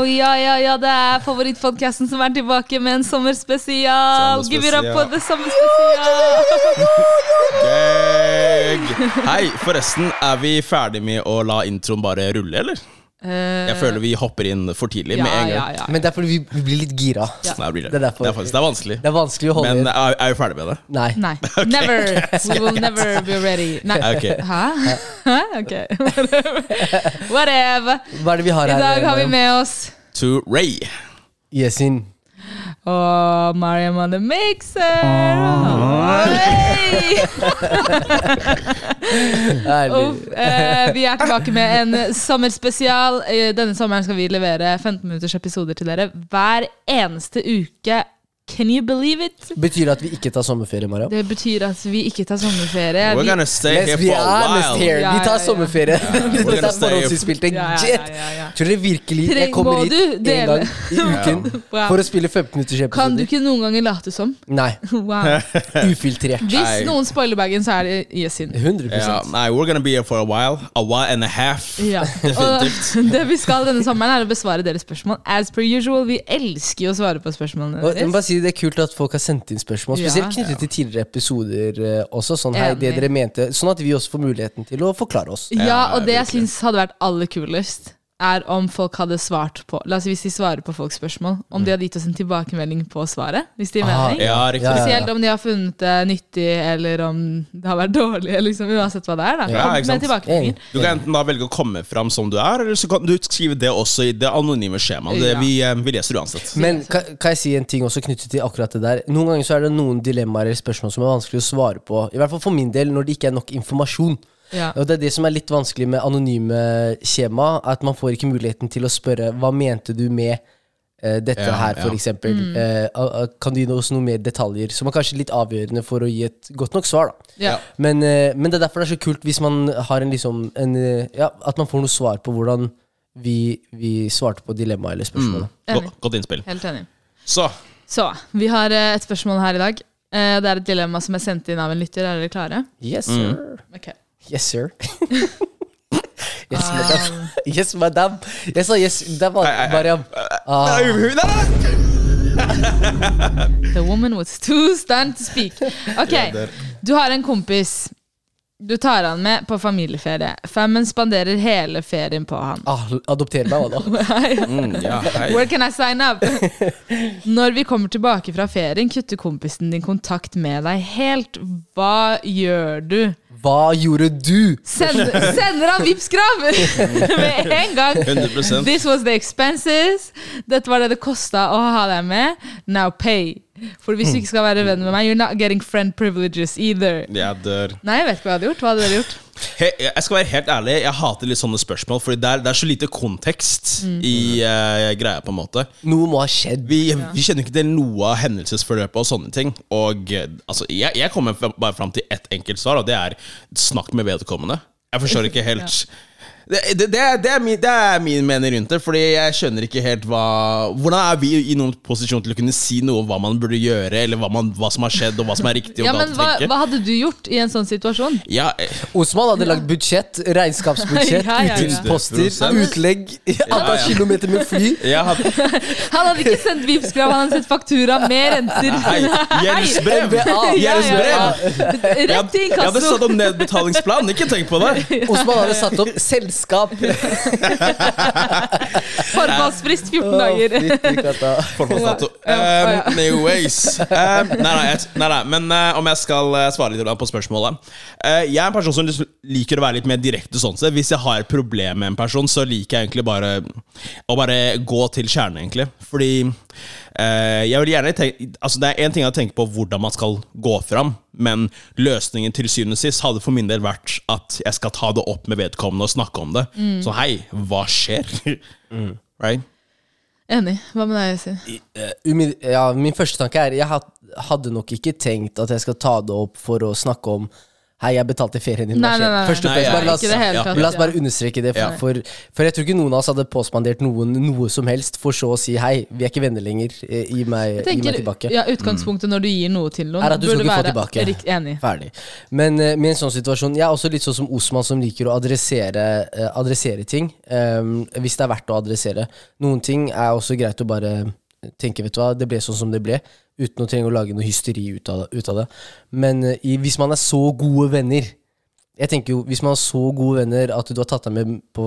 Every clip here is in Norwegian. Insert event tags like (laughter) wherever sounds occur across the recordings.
Oh, ja, ja, ja, det er favorittpodkasten som er tilbake med en sommerspesial. Give it up for the sommerspesial. Hei, forresten, er vi ferdig med å la introen bare rulle, eller? Jeg føler vi hopper inn for tidlig med en gang. Eh, Ja, ja, ja. Men det er fordi vi, vi blir litt gira. Ja. Nei, det, blir det. Det er det er faktisk det er vanskelig. Det er vanskelig å holde Men er, er vi ferdig med det? Nei. Nei. (laughs) Never. (laughs) We will never be ready. Nei. (laughs) Okay. Hæ? Hæ? Ok. Whatever. Hva er det vi har her? I dag har vi med oss To Ray. Yesin. Og Mariam on the mixer. Oh. Uff, eh, vi er tilbake med en sommerspesial. Eh, Denne sommeren skal vi levere 15 minutters episoder til dere hver eneste uke. Can you believe it? Betyr det at vi ikke tar sommerferie, Mariam? Det betyr at vi ikke tar sommerferie. We're gonna stay Let's here for a while. here. Ja, Vi ja, tar sommerferie. we're (laughs) Dette gonna er stay- forhåndsinnspilt. ja, ja, Jet! Tror dere virkelig jeg kommer hit en gang i uken (laughs) Wow. for å spille 15 minutters Kan du ikke noen ganger late som? (laughs) Nei. Wow. Ufiltrert. Hvis noen spoiler bagen, så er det Yesin. 100 yeah. nei, we're gonna be here for a while. A while and a half. Det vi skal denne sommeren, er å besvare deres spørsmål. As per usual. Vi elsker jo å svare på spørsmålene Og deres. Det er kult at folk har sendt inn spørsmål, spesielt Ja. knyttet til tidligere episoder eh, også. Sånn, hei, det dere mente Sånn at vi også får muligheten til å forklare oss. Ja, og det jeg syns hadde vært aller kulest, er om folk hadde svart på La oss si hvis de svarer på folks spørsmål, om de hadde gitt oss en tilbakemelding på svaret. Hvis de Ah, mener Ja, riktig. Spesielt om de har funnet det nyttig, eller om det har vært dårlig. (laughs) Liksom, uansett hva det er. da Ja, Kom med tilbakemeldinger. Du kan enten da velge å komme fram som du er, eller så kan du skrive det også i det anonyme skjemaet. Det Ja. vi, eh, vi leser uansett. Men kan, kan jeg si en ting også knyttet til akkurat det der? Noen ganger så er det noen dilemmaer eller spørsmål som er vanskelig å svare på. I hvert fall for min del, når det ikke er nok informasjon. Ja. Og det er det som er litt vanskelig med anonyme skjema, at man får ikke muligheten til å spørre hva mente du med uh, dette Ja, her, for ja. eksempel. Mm. Uh, kan du gi oss noe mer detaljer, som er kanskje litt avgjørende for å gi et godt nok svar, da. Ja. Men, uh, men det er derfor det er så kult hvis man har en liksom en, Ja, at man får noe svar på hvordan vi, vi svarte på dilemmaet eller spørsmålet. Mm. God, Godt innspill. Helt enig. Så Så, vi har et spørsmål her i dag. Det er et dilemma som er sendt inn av en lytter. Er dere klare? Yes, Mm. sir. Yes, sir. yes, madam. Yes, madam. Jeg sa yes, det var Mariam. Ah, Nei. The woman was too stunned to speak. Ok, du har en kompis. Du tar han med på familieferie. Femmen spanderer hele ferien på han. ah, adopter meg, da? Mm, ja. Where can I sign up? Når vi kommer tilbake fra ferien, kutter kompisen din kontakt med deg helt. Hva gjør du? Hva gjorde du? Send, sender han Vipps-krav (laughs) med en gang! 100% This was the expenses. Dette var det det kosta å ha deg med. Now pay. For hvis du ikke skal være venn med meg, you're not getting friend privileges either. Jeg dør. Nei, jeg vet ikke hva jeg hadde gjort. Hva hadde dere gjort? He, jeg skal være helt ærlig, jeg hater litt sånne spørsmål, Fordi det er, det er så lite kontekst i uh, greia, på en måte. Noe må ha skjedd. Vi, vi kjenner ikke til noe av hendelsesforløpet og sånne ting. Og eh, altså, jeg, jeg kommer bare fram til ett enkelt svar, og det er snakk med vedkommende. Jeg forstår ikke helt det, det, det, det, er min, det er min mening rundt det, Fordi jeg skjønner ikke helt hva Hvordan er vi i noen posisjon til å kunne si noe om hva man burde gjøre, eller hva, man, hva som har skjedd, og hva som er riktig og Ja, men hva, tenke? hva hadde du gjort i en sånn situasjon? Ja, eh, Osman hadde lagd budsjett, regnskapsbudsjett, (laughs) Ja, ja, ja. utgiftsposter, utlegg, antall ja. kilometer med fly. hadde (laughs) Han hadde ikke sendt Vipps-krav, han hadde sendt faktura med renter. (laughs) Gjeldsbrev! Gjeldsbrev! Rett Jeg inkasso. jeg hadde satt opp nedbetalingsplan, ikke tenk på det! Osman hadde satt opp selskap. (laughs) Forfallsfrist 14 dager. Forfallsdato. (laughs) Um, anyways. Um, nei, nei, nei, nei, men uh, om jeg skal uh, svare litt på spørsmålet uh, Jeg er en person som liker å være litt mer direkte sånn sett. Hvis jeg har et problem med en person, så liker jeg egentlig bare å bare gå til kjernen, egentlig. Fordi jeg vil gjerne tenke Altså, det er én ting å tenke på hvordan man skal gå fram, men løsningen til syvende og sist hadde for min del vært at jeg skal ta det opp med vedkommende og snakke om det. Så hei, hva skjer? (laughs) Right? Enig. Hva med deg, Yasin? Eh, ja, min første tanke er Jeg hadde nok ikke tenkt at jeg skal ta det opp for å snakke om Hei, jeg betalte ferien din. Nei, nei, nei. Først og Nei, fremst, bare la oss, ja. la oss bare understreke det. For, for, for jeg tror ikke noen av oss hadde påspandert noen noe som helst, for så å si hei, vi er ikke venner lenger, eh, gi meg, Jeg gi meg tenker, tilbake. ja, Utgangspunktet når du gir noe til noen, Er at du skal burde ikke få tilbake. Rikt, enig. Ferdig. Men uh, med en sånn situasjon Jeg er også litt sånn som Osman, som liker å adressere, uh, adressere ting. Um, hvis det er verdt å adressere. Noen ting er også greit å bare tenke, vet du hva, det ble sånn som det ble. Uten å trenge å lage noe hysteri ut av det. Ut av det. Men eh, i, hvis man er så gode venner jeg tenker jo, Hvis man har så gode venner at du har tatt deg med på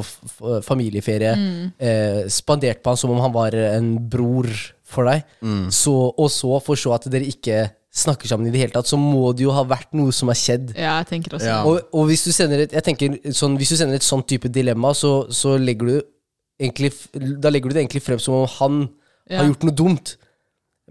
familieferie, mm. eh, spandert på han som om han var en bror for deg, så, og så for så at dere ikke snakker sammen i det hele tatt, så må det jo ha vært noe som har skjedd. Ja, jeg tenker også Ja. Og, og hvis du sender et jeg tenker, sånn, Hvis du sender et sånn type dilemma, så, så legger du egentlig Da legger du det egentlig frem som om han Ja. har gjort noe dumt.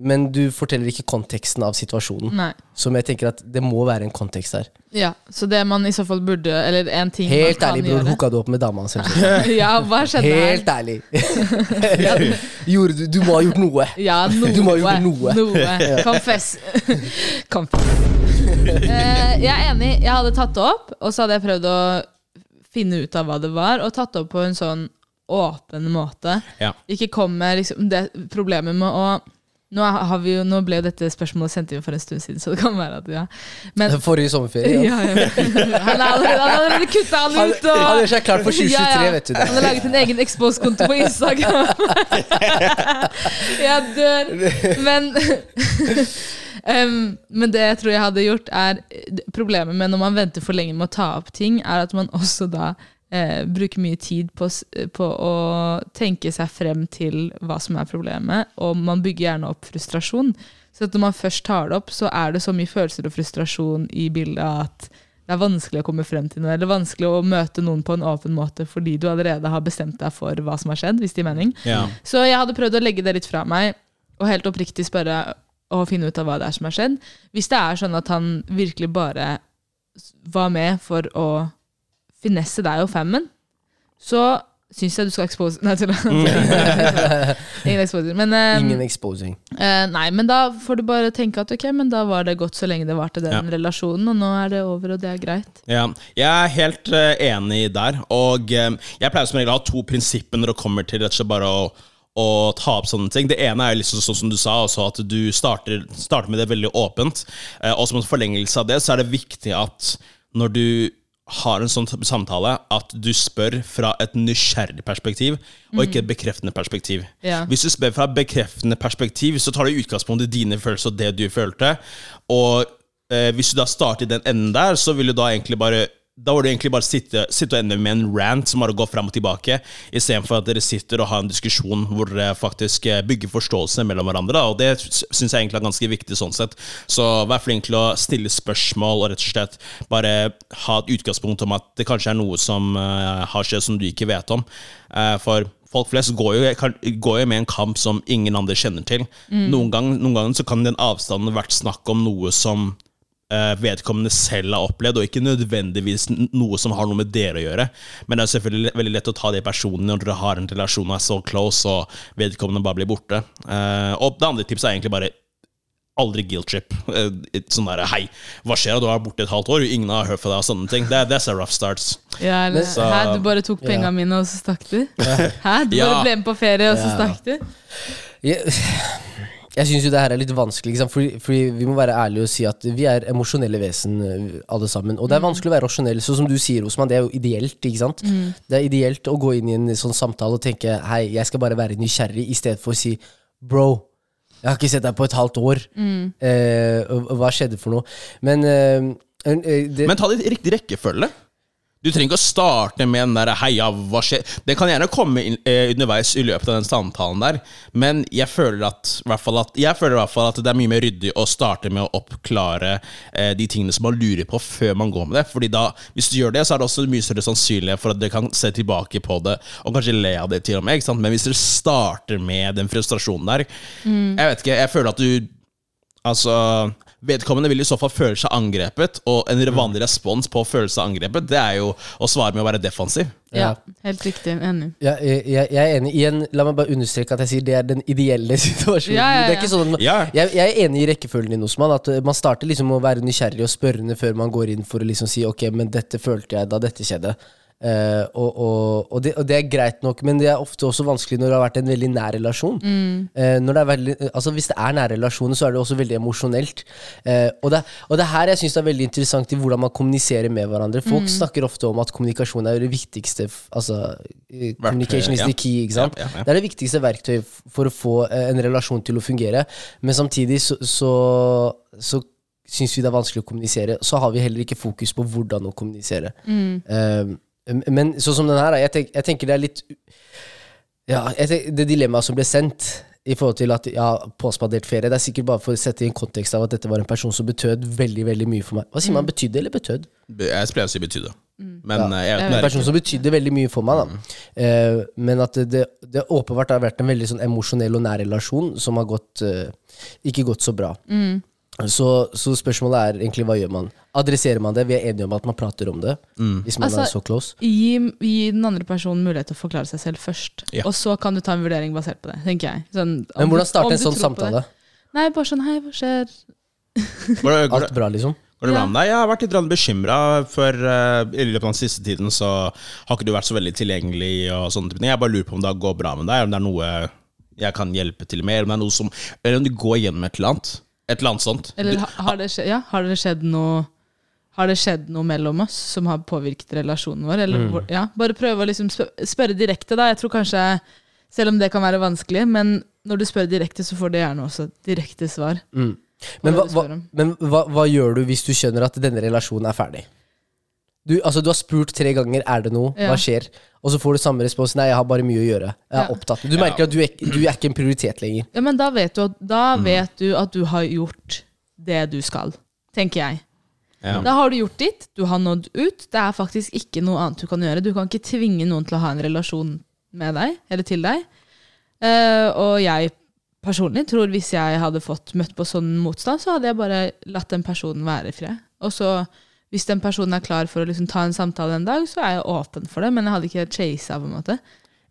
Men du forteller ikke konteksten av situasjonen. Nei. Som jeg tenker at det må være en kontekst her. Ja, så det man i så fall burde Eller en ting Helt man ærlig, kan bror. gjøre Hooka du opp med dama hans? (laughs) Ja, hva skjedde Helt ærlig. (laughs) (laughs) Gjorde du, du må ha gjort noe. Ja, noe. Du må ha gjort noe. noe. Confess. Confess. Uh, jeg er enig. Jeg hadde tatt det opp, og så hadde jeg prøvd å finne ut av hva det var, og tatt det opp på en sånn åpen måte. Ja. Ikke kom med liksom, det problemet med å nå, har vi jo, nå ble jo dette spørsmålet sendt inn for en stund siden, så det kan være at ja. Men (laughs) Forrige sommerferie. Ja. (laughs) ja, ja. Han har allerede, han kutta han ut. Og, han gjør seg klar for 2023, (laughs) Ja, ja. vet du. Han har laget en egen Expose-konto på Instagram. jeg dør. Men um, Men det jeg tror jeg hadde gjort, er Problemet med når man venter for lenge med å ta opp ting, er at man også da eh, bruker mye tid på, på å tenke seg frem til hva som er problemet, og man bygger gjerne opp frustrasjon. Så at når man først tar det opp, så er det så mye følelser og frustrasjon i bildet at det er vanskelig å komme frem til noe, eller vanskelig å møte noen på en åpen måte fordi du allerede har bestemt deg for hva som har skjedd, hvis det gir mening. Ja. Så jeg hadde prøvd å legge det litt fra meg, og helt oppriktig spørre og finne ut av hva det er som har skjedd. Hvis det er sånn at han virkelig bare var med for å finesse deg og femmen, så syns jeg du skal expose Nei, tulla. (laughs) Ingen exposing. Men, eh, Ingen exposing. eh, nei, men da får du bare tenke at ok, men da var det godt så lenge det varte den Ja. relasjonen, og nå er det over, og det er greit. Ja, jeg er helt eh, enig der. Og eh, jeg pleier som regel å ha to prinsipper når det kommer til rett og slett bare å, å ta opp sånne ting. Det ene er jo liksom sånn som du sa, også at du starter, starter med det veldig åpent. Eh, og som en forlengelse av det, så er det viktig at når du har en sånn samtale, at du spør fra et nysgjerrig perspektiv, og ikke et bekreftende perspektiv. Ja. Hvis du spør fra et bekreftende perspektiv, så tar du utgangspunkt i dine følelser og det du følte. Og eh, hvis du da starter i den enden der, så vil du da egentlig bare da var det egentlig bare sitte, sitte og ende med en rant som bare går fram og tilbake, istedenfor at dere sitter og har en diskusjon hvor dere faktisk eh, bygger forståelse mellom hverandre. Da. Og det syns jeg egentlig er ganske viktig sånn sett. Så vær flink til å stille spørsmål og rett og slett bare ha et utgangspunkt om at det kanskje er noe som uh, har skjedd som du ikke vet om. Uh, for Folk flest går jo, går jo med en kamp som ingen andre kjenner til. Noen, noen ganger så kan den avstanden vært snakk om noe som vedkommende selv har opplevd, og ikke nødvendigvis noe som har noe med dere å gjøre. Men det er selvfølgelig veldig lett å ta det personlig når dere har en relasjon og er så close, og vedkommende bare blir borte. Eh, og det andre tipset er egentlig bare aldri guilt trip. (laughs) Eh, sånn der, Hei, hva skjer? Du har vært borte et halvt år, ingen har hørt fra deg. og sånne ting. Det, that's a rough starts. Ja, eller, Så- Hæ, du bare tok Ja. pengene mine, og så stakk du? (laughs) Hæ, du Ja. bare ble med på ferie, og så Ja. stakk du? Jeg, jeg syns jo det her er litt vanskelig? Fordi, fordi vi må være ærlige og si at vi er emosjonelle vesen, eh, alle sammen. Og det er vanskelig å være rasjonell, Så som du sier, Osman. Det er jo ideelt, ikke sant? Det er ideelt å gå inn i en sånn samtale og tenke hei, jeg skal bare være nysgjerrig, i stedet for å si bro. Jeg har ikke sett deg på et halvt år. Eh, og- og hva skjedde for noe? Men eh, eh, det, Men ta det i riktig rekkefølge. Du trenger ikke å starte med den der 'heia, hva skjer?' Det kan gjerne komme inn, eh, underveis i løpet av den samtalen der, men jeg føler, at, i hvert fall at, jeg føler i hvert fall at det er mye mer ryddig å starte med å oppklare eh, de tingene som man lurer på, før man går med det. Fordi da, Hvis du gjør det, så er det også mye større sannsynlighet for at dere kan se tilbake på det og kanskje le av det til og med. Ikke sant? Men hvis dere starter med den frustrasjonen der Jeg vet ikke, jeg føler at du Altså, vedkommende vil i så fall føle seg angrepet, og en vanlig respons på følelse av angrepet, det er jo å svare med å være defensiv. Ja, helt riktig. Enig. Ja, jeg, jeg er enig. Igjen, la meg bare understreke at jeg sier det er den ideelle (laughs) situasjonen. Ja, ja, ja. Det er ikke sånn man, Ja. jeg, jeg er enig i rekkefølgen din, Osman. At uh, man starter liksom å være nysgjerrig og spørrende før man går inn for å liksom si ok, men dette følte jeg da dette skjedde. Eh, og, og, og, det, og det er greit nok, men det er ofte også vanskelig når det har vært en veldig nær relasjon. Eh, når det er veldig, altså Hvis det er nære relasjoner, så er det også veldig emosjonelt. Eh, og, det, og det her jeg synes det er veldig interessant i hvordan man kommuniserer med hverandre. Folk snakker ofte om at kommunikasjon er det viktigste. Altså, communication is the key. ikke sant? Ja, ja, ja. Det er det viktigste verktøy for å få en relasjon til å fungere. Men samtidig så, så, så syns vi det er vanskelig å kommunisere. Så har vi heller ikke fokus på hvordan å kommunisere. Eh, men sånn som den her, jeg, tenk, jeg tenker det er litt Ja, jeg tenk, det dilemmaet som ble sendt i forhold til at ja, påspandert ferie, det er sikkert bare for å sette i en kontekst av at dette var en person som betød veldig veldig mye for meg. Hva sier man? Betydde eller betød? Jeg pleier å si betydde. Men ja, jeg vet En person som betydde veldig mye for meg. da Eh, Men at det, det, det åpenbart har vært en veldig sånn emosjonell og nær relasjon som har gått uh, ikke gått så bra. Så, så spørsmålet er egentlig hva gjør man? Adresserer man det? Vi er enige om at man prater om det. Hvis man Altså, er så close. Gi, gi den andre personen mulighet til å forklare seg selv først. Ja. Og så kan du ta en vurdering basert på det, tenker jeg. Sånn, om Men hvordan starte en sånn samtale? Nei, bare sånn Hei, hva skjer? Går det, går det, Alt bra, liksom? går det bra med deg? Jeg har vært litt bekymra, for eh, i løpet av den siste tiden så har ikke du vært så veldig tilgjengelig. og sånne ting. Jeg bare lurer på om det går bra med deg, om det er noe jeg kan hjelpe til med, om det er noe som, eller om du går gjennom et eller annet. Et eller annet sånt. Eller ha- har det, skjedd, ja, har det skjedd noe har det skjedd noe mellom oss som har påvirket relasjonen vår? Eller, mm. ja, bare prøve å liksom spørre direkte, da. Jeg tror kanskje, selv om det kan være vanskelig, men når du spør direkte, så får du gjerne også direkte svar. Mm. Men, hva, hva, men hva, hva gjør du hvis du skjønner at denne relasjonen er ferdig? Du, altså, du har spurt tre ganger er det noe, hva skjer? Og så får du samme respons. Nei, jeg har bare mye å gjøre. Jeg er Ja. opptatt. Du merker at du er, ikke- du er ikke en prioritet lenger. Ja, men da vet, du at, da Mm. vet du at du har gjort det du skal, tenker jeg. Ja. Da har du gjort ditt, du har nådd ut. Det er faktisk ikke noe annet du kan gjøre. Du kan ikke tvinge noen til å ha en relasjon med deg, eller til deg. Uh, og jeg personlig tror hvis jeg hadde fått møtt på sånn motstand, så hadde jeg bare latt den personen være i fred. Og så, hvis den personen er klar for å liksom ta en samtale en dag, så er jeg åpen for det, men jeg hadde ikke chasa, på en måte.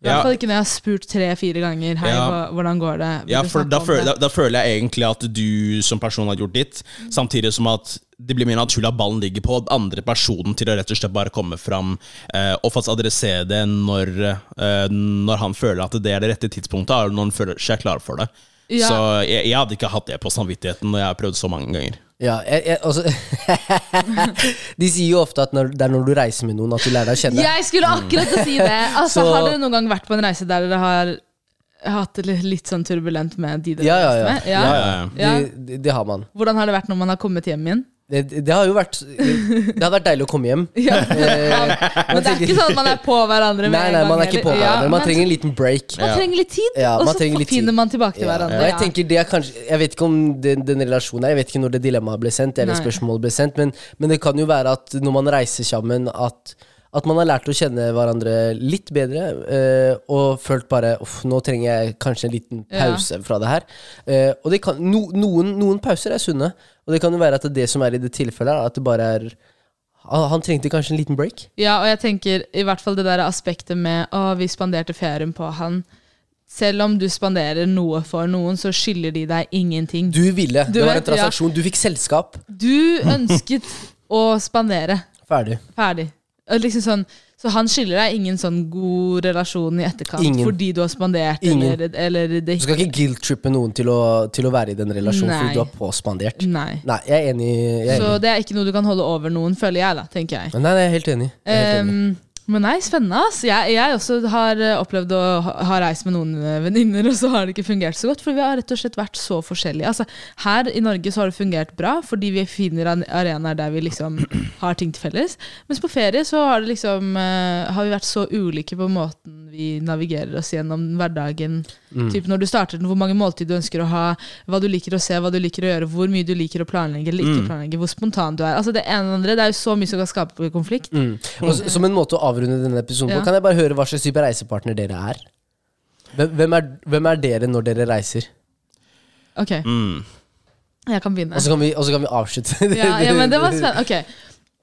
I hvert fall ikke når jeg har spurt tre-fire ganger Hei, Ja. hvordan går det? Vil Ja, for da føler, da, da føler jeg egentlig at du som person har gjort ditt, samtidig som at det blir mer naturlig at ballen ligger på den andre personen til å rett og slett bare komme fram eh, og faktisk adressere det når, eh, når han føler at det er det rette tidspunktet, og når han føler seg klar for det. Ja. Så jeg, jeg hadde ikke hatt det på samvittigheten når jeg har prøvd så mange ganger. Ja, jeg, jeg, altså, (laughs) de sier jo ofte at når, det er når du reiser med noen, at du lærer deg å kjenne. Jeg skulle akkurat å si det. (laughs) Altså, Så- Har dere noen gang vært på en reise der dere har hatt det litt, litt sånn turbulent med de dere Ja, ja, ja. reist med? ja, ja. Ja. De, de, det har man. Hvordan har det vært når man har kommet hjem igjen? Det, det har jo vært Det har vært deilig å komme hjem. (laughs) Ja. Eh, Men det er ikke sånn at man er på hverandre med Nei, en nei, gang, man er ikke på eller- hverandre. Man trenger en liten break. man trenger litt tid, Ja, og så finner man tilbake til Ja. hverandre. Og jeg tenker det er kanskje Jeg vet ikke om den, den relasjonen her Jeg vet ikke når det dilemmaet ble sendt, eller Nei. spørsmålet ble sendt, men, men det kan jo være at når man reiser sammen, at, at man har lært å kjenne hverandre litt bedre, eh, og følt bare Uff, nå trenger jeg kanskje en liten Ja. pause fra det her. Eh, og det kan, no, noen, noen pauser er sunne, og det kan jo være at det det som er i det tilfellet, er at det bare er han, trengte kanskje en liten break. Ja, og jeg tenker i hvert fall det der aspektet med å vi spanderte ferien på han. Selv om du spanderer noe for noen, så skylder de deg ingenting. Du ville. Du det var en transaksjon. ja. Du fikk selskap. Du ønsket å spandere. Ferdig. Ferdig. Liksom sånn, så han skylder deg ingen sånn god relasjon i etterkant Ingen. fordi du har spandert, Ingen. eller, eller det Du skal ikke guilt-trippe noen til å, til å være i den relasjonen Nei. fordi du har påspandert. Nei. Nei, jeg er enig. Jeg er Så enig. det er ikke noe du kan holde over noen, føler jeg, da, tenker jeg. Nei, nei, jeg er helt enig. Jeg er helt enig. Um, men nei, spennende. ass. Jeg, jeg også har eh, opplevd å ha, ha reist med noen eh, venninner, (laughs) og så har det ikke fungert så godt. For vi har rett og slett vært så forskjellige. Altså, her i Norge så har det fungert bra, fordi vi finner arenaer der vi liksom (clears throat) har ting til felles. Mens på ferie så har, det liksom, uh, har vi vært så ulike på måten vi navigerer oss gjennom hverdagen. Mm. Typ når du starter den, hvor mange måltid du ønsker å ha, hva du liker å se, hva du liker å gjøre, hvor mye du liker å planlegge eller ikke planlegge, hvor spontan du er. Altså Det ene og andre, det er jo så mye som kan skape konflikt. Mm. Og s- som en måte å avrunde denne episoden på, Ja. kan jeg bare høre hva slags type reisepartner dere er? Hvem, hvem, er, hvem er dere når dere reiser? Ok. Mm. Jeg kan begynne. Og så kan, vi- og så kan vi avslutte. (laughs) Ja, ja, men det var spennende. Ok.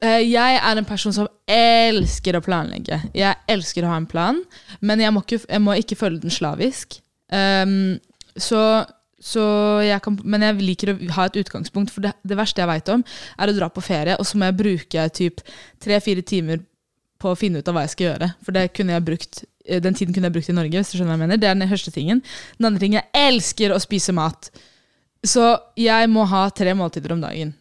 Eh, Jeg er en person som elsker å planlegge. Jeg elsker å ha en plan, men jeg må ikke, jeg må ikke følge den slavisk. Um, så, så jeg kan, men jeg liker å ha et utgangspunkt, for det, det verste jeg veit om, er å dra på ferie, og så må jeg bruke typ tre-fire timer på å finne ut av hva jeg skal gjøre. For det kunne jeg brukt, eh, den tiden kunne jeg brukt i Norge. hvis du skjønner hva jeg mener. Det er den første tingen. Den andre tingen, jeg elsker å spise mat. Så jeg må ha tre måltider om dagen.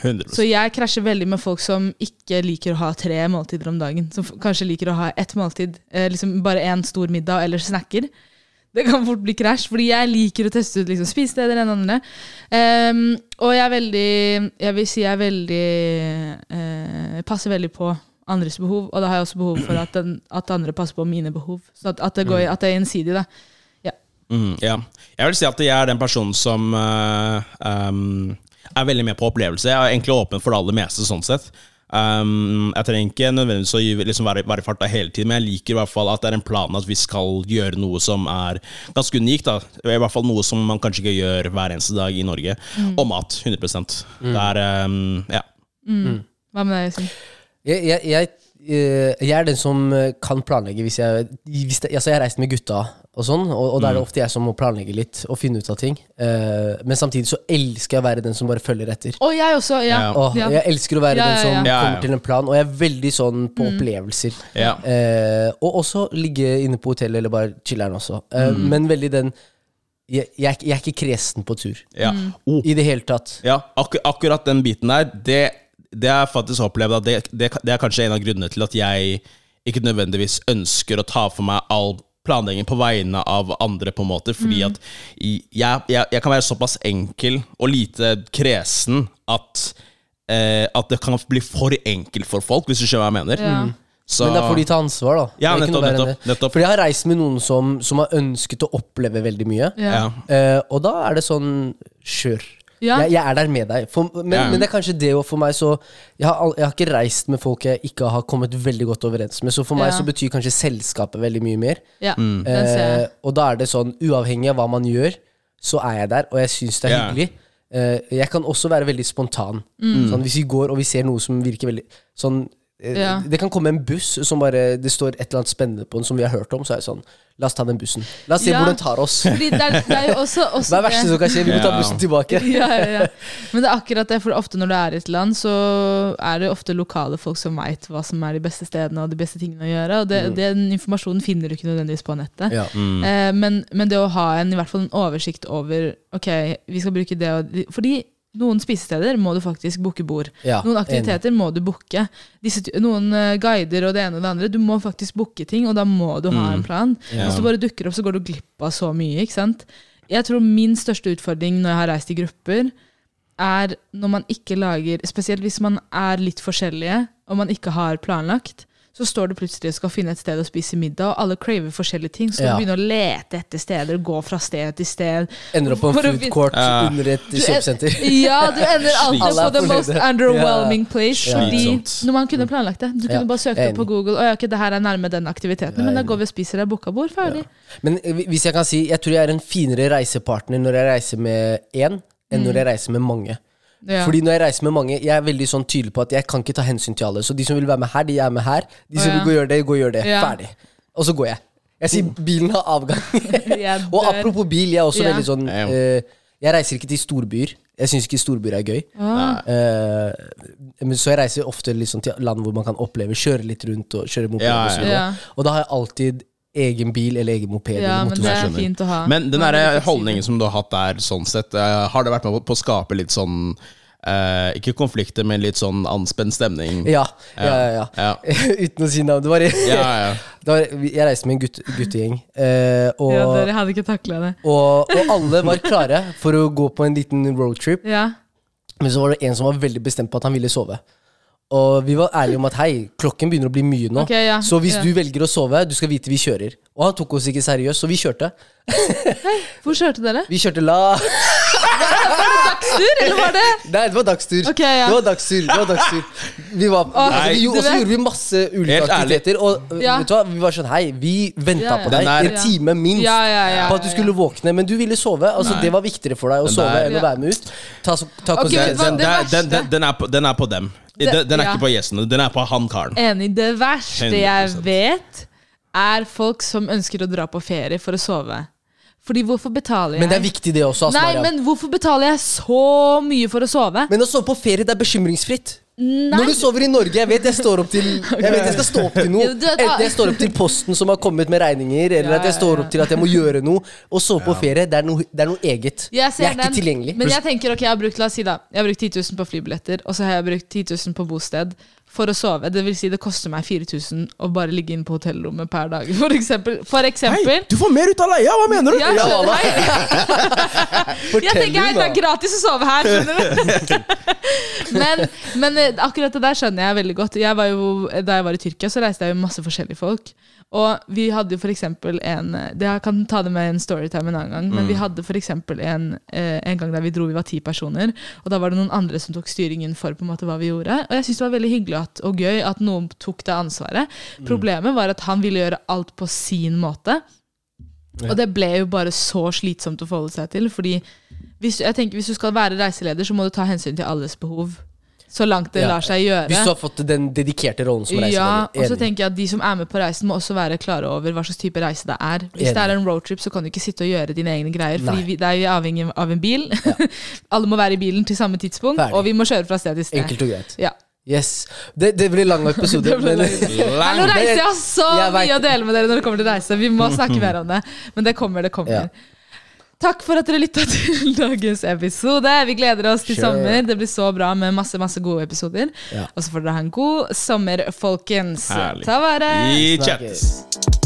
100 Så jeg krasjer veldig med folk som ikke liker å ha tre måltider om dagen. Som kanskje liker å ha ett måltid, eh, liksom bare én stor middag eller snacker. Det kan fort bli krasj, fordi jeg liker å teste ut liksom, spisesteder enn andre. Ehm, og jeg er veldig Jeg vil si jeg er veldig uh, Passer veldig på andres behov, og da har jeg også behov for at, den, at andre passer på mine behov. Så at, at, det, går, at det er gjensidig, da. Mm, ja. Jeg vil si at jeg er den personen som uh, um, er veldig med på opplevelse. Jeg er egentlig åpen for det aller meste, sånn sett. Um, jeg trenger ikke nødvendigvis å liksom være, være i farta hele tiden, men jeg liker i hvert fall at det er en plan at vi skal gjøre noe som er ganske unikt. da I hvert fall noe som man kanskje ikke gjør hver eneste dag i Norge. Og mat. 100 Det er um, Ja. Hva med deg, Øystein? Jeg, jeg, jeg, eh, jeg er den som eh, kan planlegge hvis jeg hvis det, altså Jeg har reist med gutta, og sånn Og, og da er det ofte jeg som må planlegge litt og finne ut av ting. Eh, men samtidig så elsker jeg å være den som bare følger etter. Og jeg også. Ja. Ja. Og Jeg elsker å være Ja, den ja, som ja. Ja, ja. kommer til en plan, og jeg er veldig sånn på opplevelser. Ja. Eh, og også ligge inne på hotellet eller bare chiller'n også. Eh, Men veldig den jeg, jeg, er ikke- jeg er ikke kresen på tur. ja. Oh, I det hele tatt. Ja, akkur akkurat den biten der, det, det har jeg faktisk opplevd at det, det, det er kanskje en av grunnene til at jeg ikke nødvendigvis ønsker å ta for meg all planlegging på vegne av andre, på en måte, fordi at jeg, jeg, jeg kan være såpass enkel og lite kresen at eh, at det kan bli for enkelt for folk, hvis du skjønner hva jeg mener. Ja. Så, Men da får de ta ansvar, da. Ja, Det er nettopp, nettopp, nettopp. Fordi jeg har reist med noen som, som har ønsket å oppleve veldig mye. Ja. ja. Eh, og da er det sånn Kjør. Ja. Jeg, jeg er der med deg. For, men, Ja. men det er kanskje det òg for meg så jeg har, jeg har ikke reist med folk jeg ikke har kommet veldig godt overens med. Så for meg så betyr kanskje selskapet veldig mye mer. Ja, den Eh, og da er det sånn, uavhengig av hva man gjør, så er jeg der, og jeg syns det er hyggelig. Eh, jeg kan også være veldig spontan. Mm. Sånn, hvis vi går og vi ser noe som virker veldig sånn Ja. Det kan komme en buss som bare det står et eller annet spennende på den, som vi har hørt om. Så er det sånn La oss ta den bussen. La oss se Ja. hvor den tar oss. Fordi det, er, det er jo også, (laughs) også Hva er det verste som kan skje? Vi må ta bussen tilbake. (laughs) ja, ja, ja. Men det er akkurat det, for ofte når du er i et land, så er det ofte lokale folk som veit hva som er de beste stedene og de beste tingene å gjøre. Og det, den informasjonen finner du ikke nødvendigvis på nettet. Ja. Eh, men, men det å ha en, i hvert fall en oversikt over Ok, vi skal bruke det og de- Fordi noen spisesteder må du faktisk booke bord. Ja, noen aktiviteter må du booke. Noen eh, guider og det ene og det andre. Du må faktisk booke ting, og da må du ha en plan. Ja. Hvis du bare dukker opp, så går du glipp av så mye. ikke sant? Jeg tror min største utfordring når jeg har reist i grupper, er når man ikke lager Spesielt hvis man er litt forskjellige, og man ikke har planlagt. Så står du plutselig og skal finne et sted å spise middag, og alle craver forskjellige ting. Så Ja. du begynner å lete etter steder, gå fra sted til sted. Ender opp på en food court Ja. under et kjøpesenter. (laughs) Ja, du (laughs) ender alltid på the most underwhelming place. Ja. Fordi når man kunne planlagt det. Du kunne Ja, bare søkt opp på Google. Og ja, ok, det her er nærme den aktiviteten, men da går vi og spiser der, booka bord, ferdig. Men eh, hvis jeg kan si, jeg tror jeg er en finere reisepartner når jeg reiser med én, enn når jeg reiser med mange. Ja. Fordi når jeg reiser med mange, jeg er veldig sånn tydelig på at jeg kan ikke ta hensyn til alle. Så de som vil være med her, de er med her. De som ja. vil gå og gjøre det, gå og gjør det. Ja. Ferdig. Og så går jeg. Jeg sier bilen har avgang. (laughs) (laughs) Og apropos bil, jeg er også Ja. veldig sånn eh, Jeg reiser ikke til storbyer. Jeg syns ikke storbyer er gøy. Ah, Uh, men så jeg reiser ofte liksom til land hvor man kan oppleve, kjøre litt rundt og kjøre mobil. Ja, ja. Ja. Og da har jeg alltid egen bil eller egen moped. ja, eller men det er fint å ha. Men den er der holdningen som du har hatt der, sånn sett, eh, har det vært med på å skape litt sånn eh, Ikke konflikter, men litt sånn anspent stemning? Ja, ja, ja. ja. (laughs) Uten å si navn. Det var, Ja, ja. (laughs) det var, jeg reiste med en gutt, guttegjeng, eh, og, Ja, dere hadde ikke takla det. og, og alle var (laughs) klare for å gå på en liten roadtrip. Ja. Men så var det en som var veldig bestemt på at han ville sove. Og vi var ærlige om at hei, klokken begynner å bli mye nå. Okay, ja, Så hvis ja. du velger å sove, du skal vite vi kjører. Og han tok oss ikke seriøst, så vi kjørte. Hei, Hvor kjørte dere? (laughs) Vi kjørte la Dagstur, eller var det Nei, det var dagstur. Okay, ja. Det var dagstur, det var dagstur. Vi var, vi, du og så gjorde vi masse ulike Helt ærlig. aktiviteter. Og Ja. vet du hva, vi var sånn Hei, vi venta Ja, ja. på deg er- en time minst Ja, ja, ja, på at du ja, skulle våkne, men du ville sove. Altså, det var viktigere for deg å sove der- enn å Ja. være med ut. Ta, ta Ok, Den, vet du hva, den, det den, den, verste- den, den, er på, den er på dem. Den, den er ja. ikke på gjestene. Den er på han karen. Enig. Det verste jeg 100%. vet, er folk som ønsker å dra på ferie for å sove. Fordi hvorfor betaler jeg Men det er viktig, det også. Asmaria Nei, Mariam. men hvorfor betaler jeg så mye for å sove? Men å sove på ferie, det er bekymringsfritt. Nei. Når du sover i Norge, jeg vet jeg står opp til (laughs) Jeg vet jeg skal stå opp til noe. Enten jeg står opp til posten som har kommet med regninger, eller at jeg står opp til at jeg må gjøre noe. Å sove på ferie, det er noe, det er noe eget. Jeg jeg er ikke den, tilgjengelig. Men jeg tenker, ok, jeg har brukt la oss si da Jeg har brukt 10 000 på flybilletter, og så har jeg brukt 10 000 på bosted for å sove. Det vil si det koster meg 4000 å bare ligge inne på hotellrommet per dag. (laughs) For eksempel. For eksempel Hei, du får mer ut av leia! Hva mener du? Ja, skjønner (laughs) jeg. Tenker hei, det er gratis å sove her, skjønner du. (laughs) men, men eh, akkurat det der skjønner jeg veldig godt. Jeg var jo, da jeg var i Tyrkia, så reiste jeg med masse forskjellige folk. Og vi hadde jo eksempel en det Jeg kan ta det med en storytime en annen gang, men vi hadde for eksempel en, eh, en gang der vi dro, vi var ti personer, og da var det noen andre som tok styringen for på en måte hva vi gjorde. Og jeg syns det var veldig hyggelig at, og gøy at noen tok det ansvaret. Problemet var at han ville gjøre alt på sin måte. Og det ble jo bare så slitsomt å forholde seg til. Fordi hvis, jeg tenker, hvis du skal være reiseleder, så må du ta hensyn til alles behov. Så langt det Ja. lar seg gjøre. Hvis du har fått den dedikerte rollen som Ja, og så tenker jeg at De som er med på reisen, må også være klare over hva slags type reise det er. Hvis Enig. det er en roadtrip, så kan du ikke sitte og gjøre dine egne greier. Fordi vi, det er jo avhengig av en bil. (laughs) Alle må være i bilen til samme tidspunkt, Ferdig. og vi må kjøre fra sted til sted. Enkelt og greit. Ja. Yes. Det, det blir lang episode. (laughs) Det blir lang. Lang. Nå reiser jeg har så Jeg vet- mye å dele med dere når det kommer til reise. Vi må snakke mer om det. Men det kommer, det kommer. Ja. Takk for at dere lytta til (laughs) dagens episode. Vi gleder oss til Sure. sommer. Det blir så bra med masse masse gode episoder. Ja. Og så får dere ha en god sommer, folkens. Herlig. Ta vare. Chattes.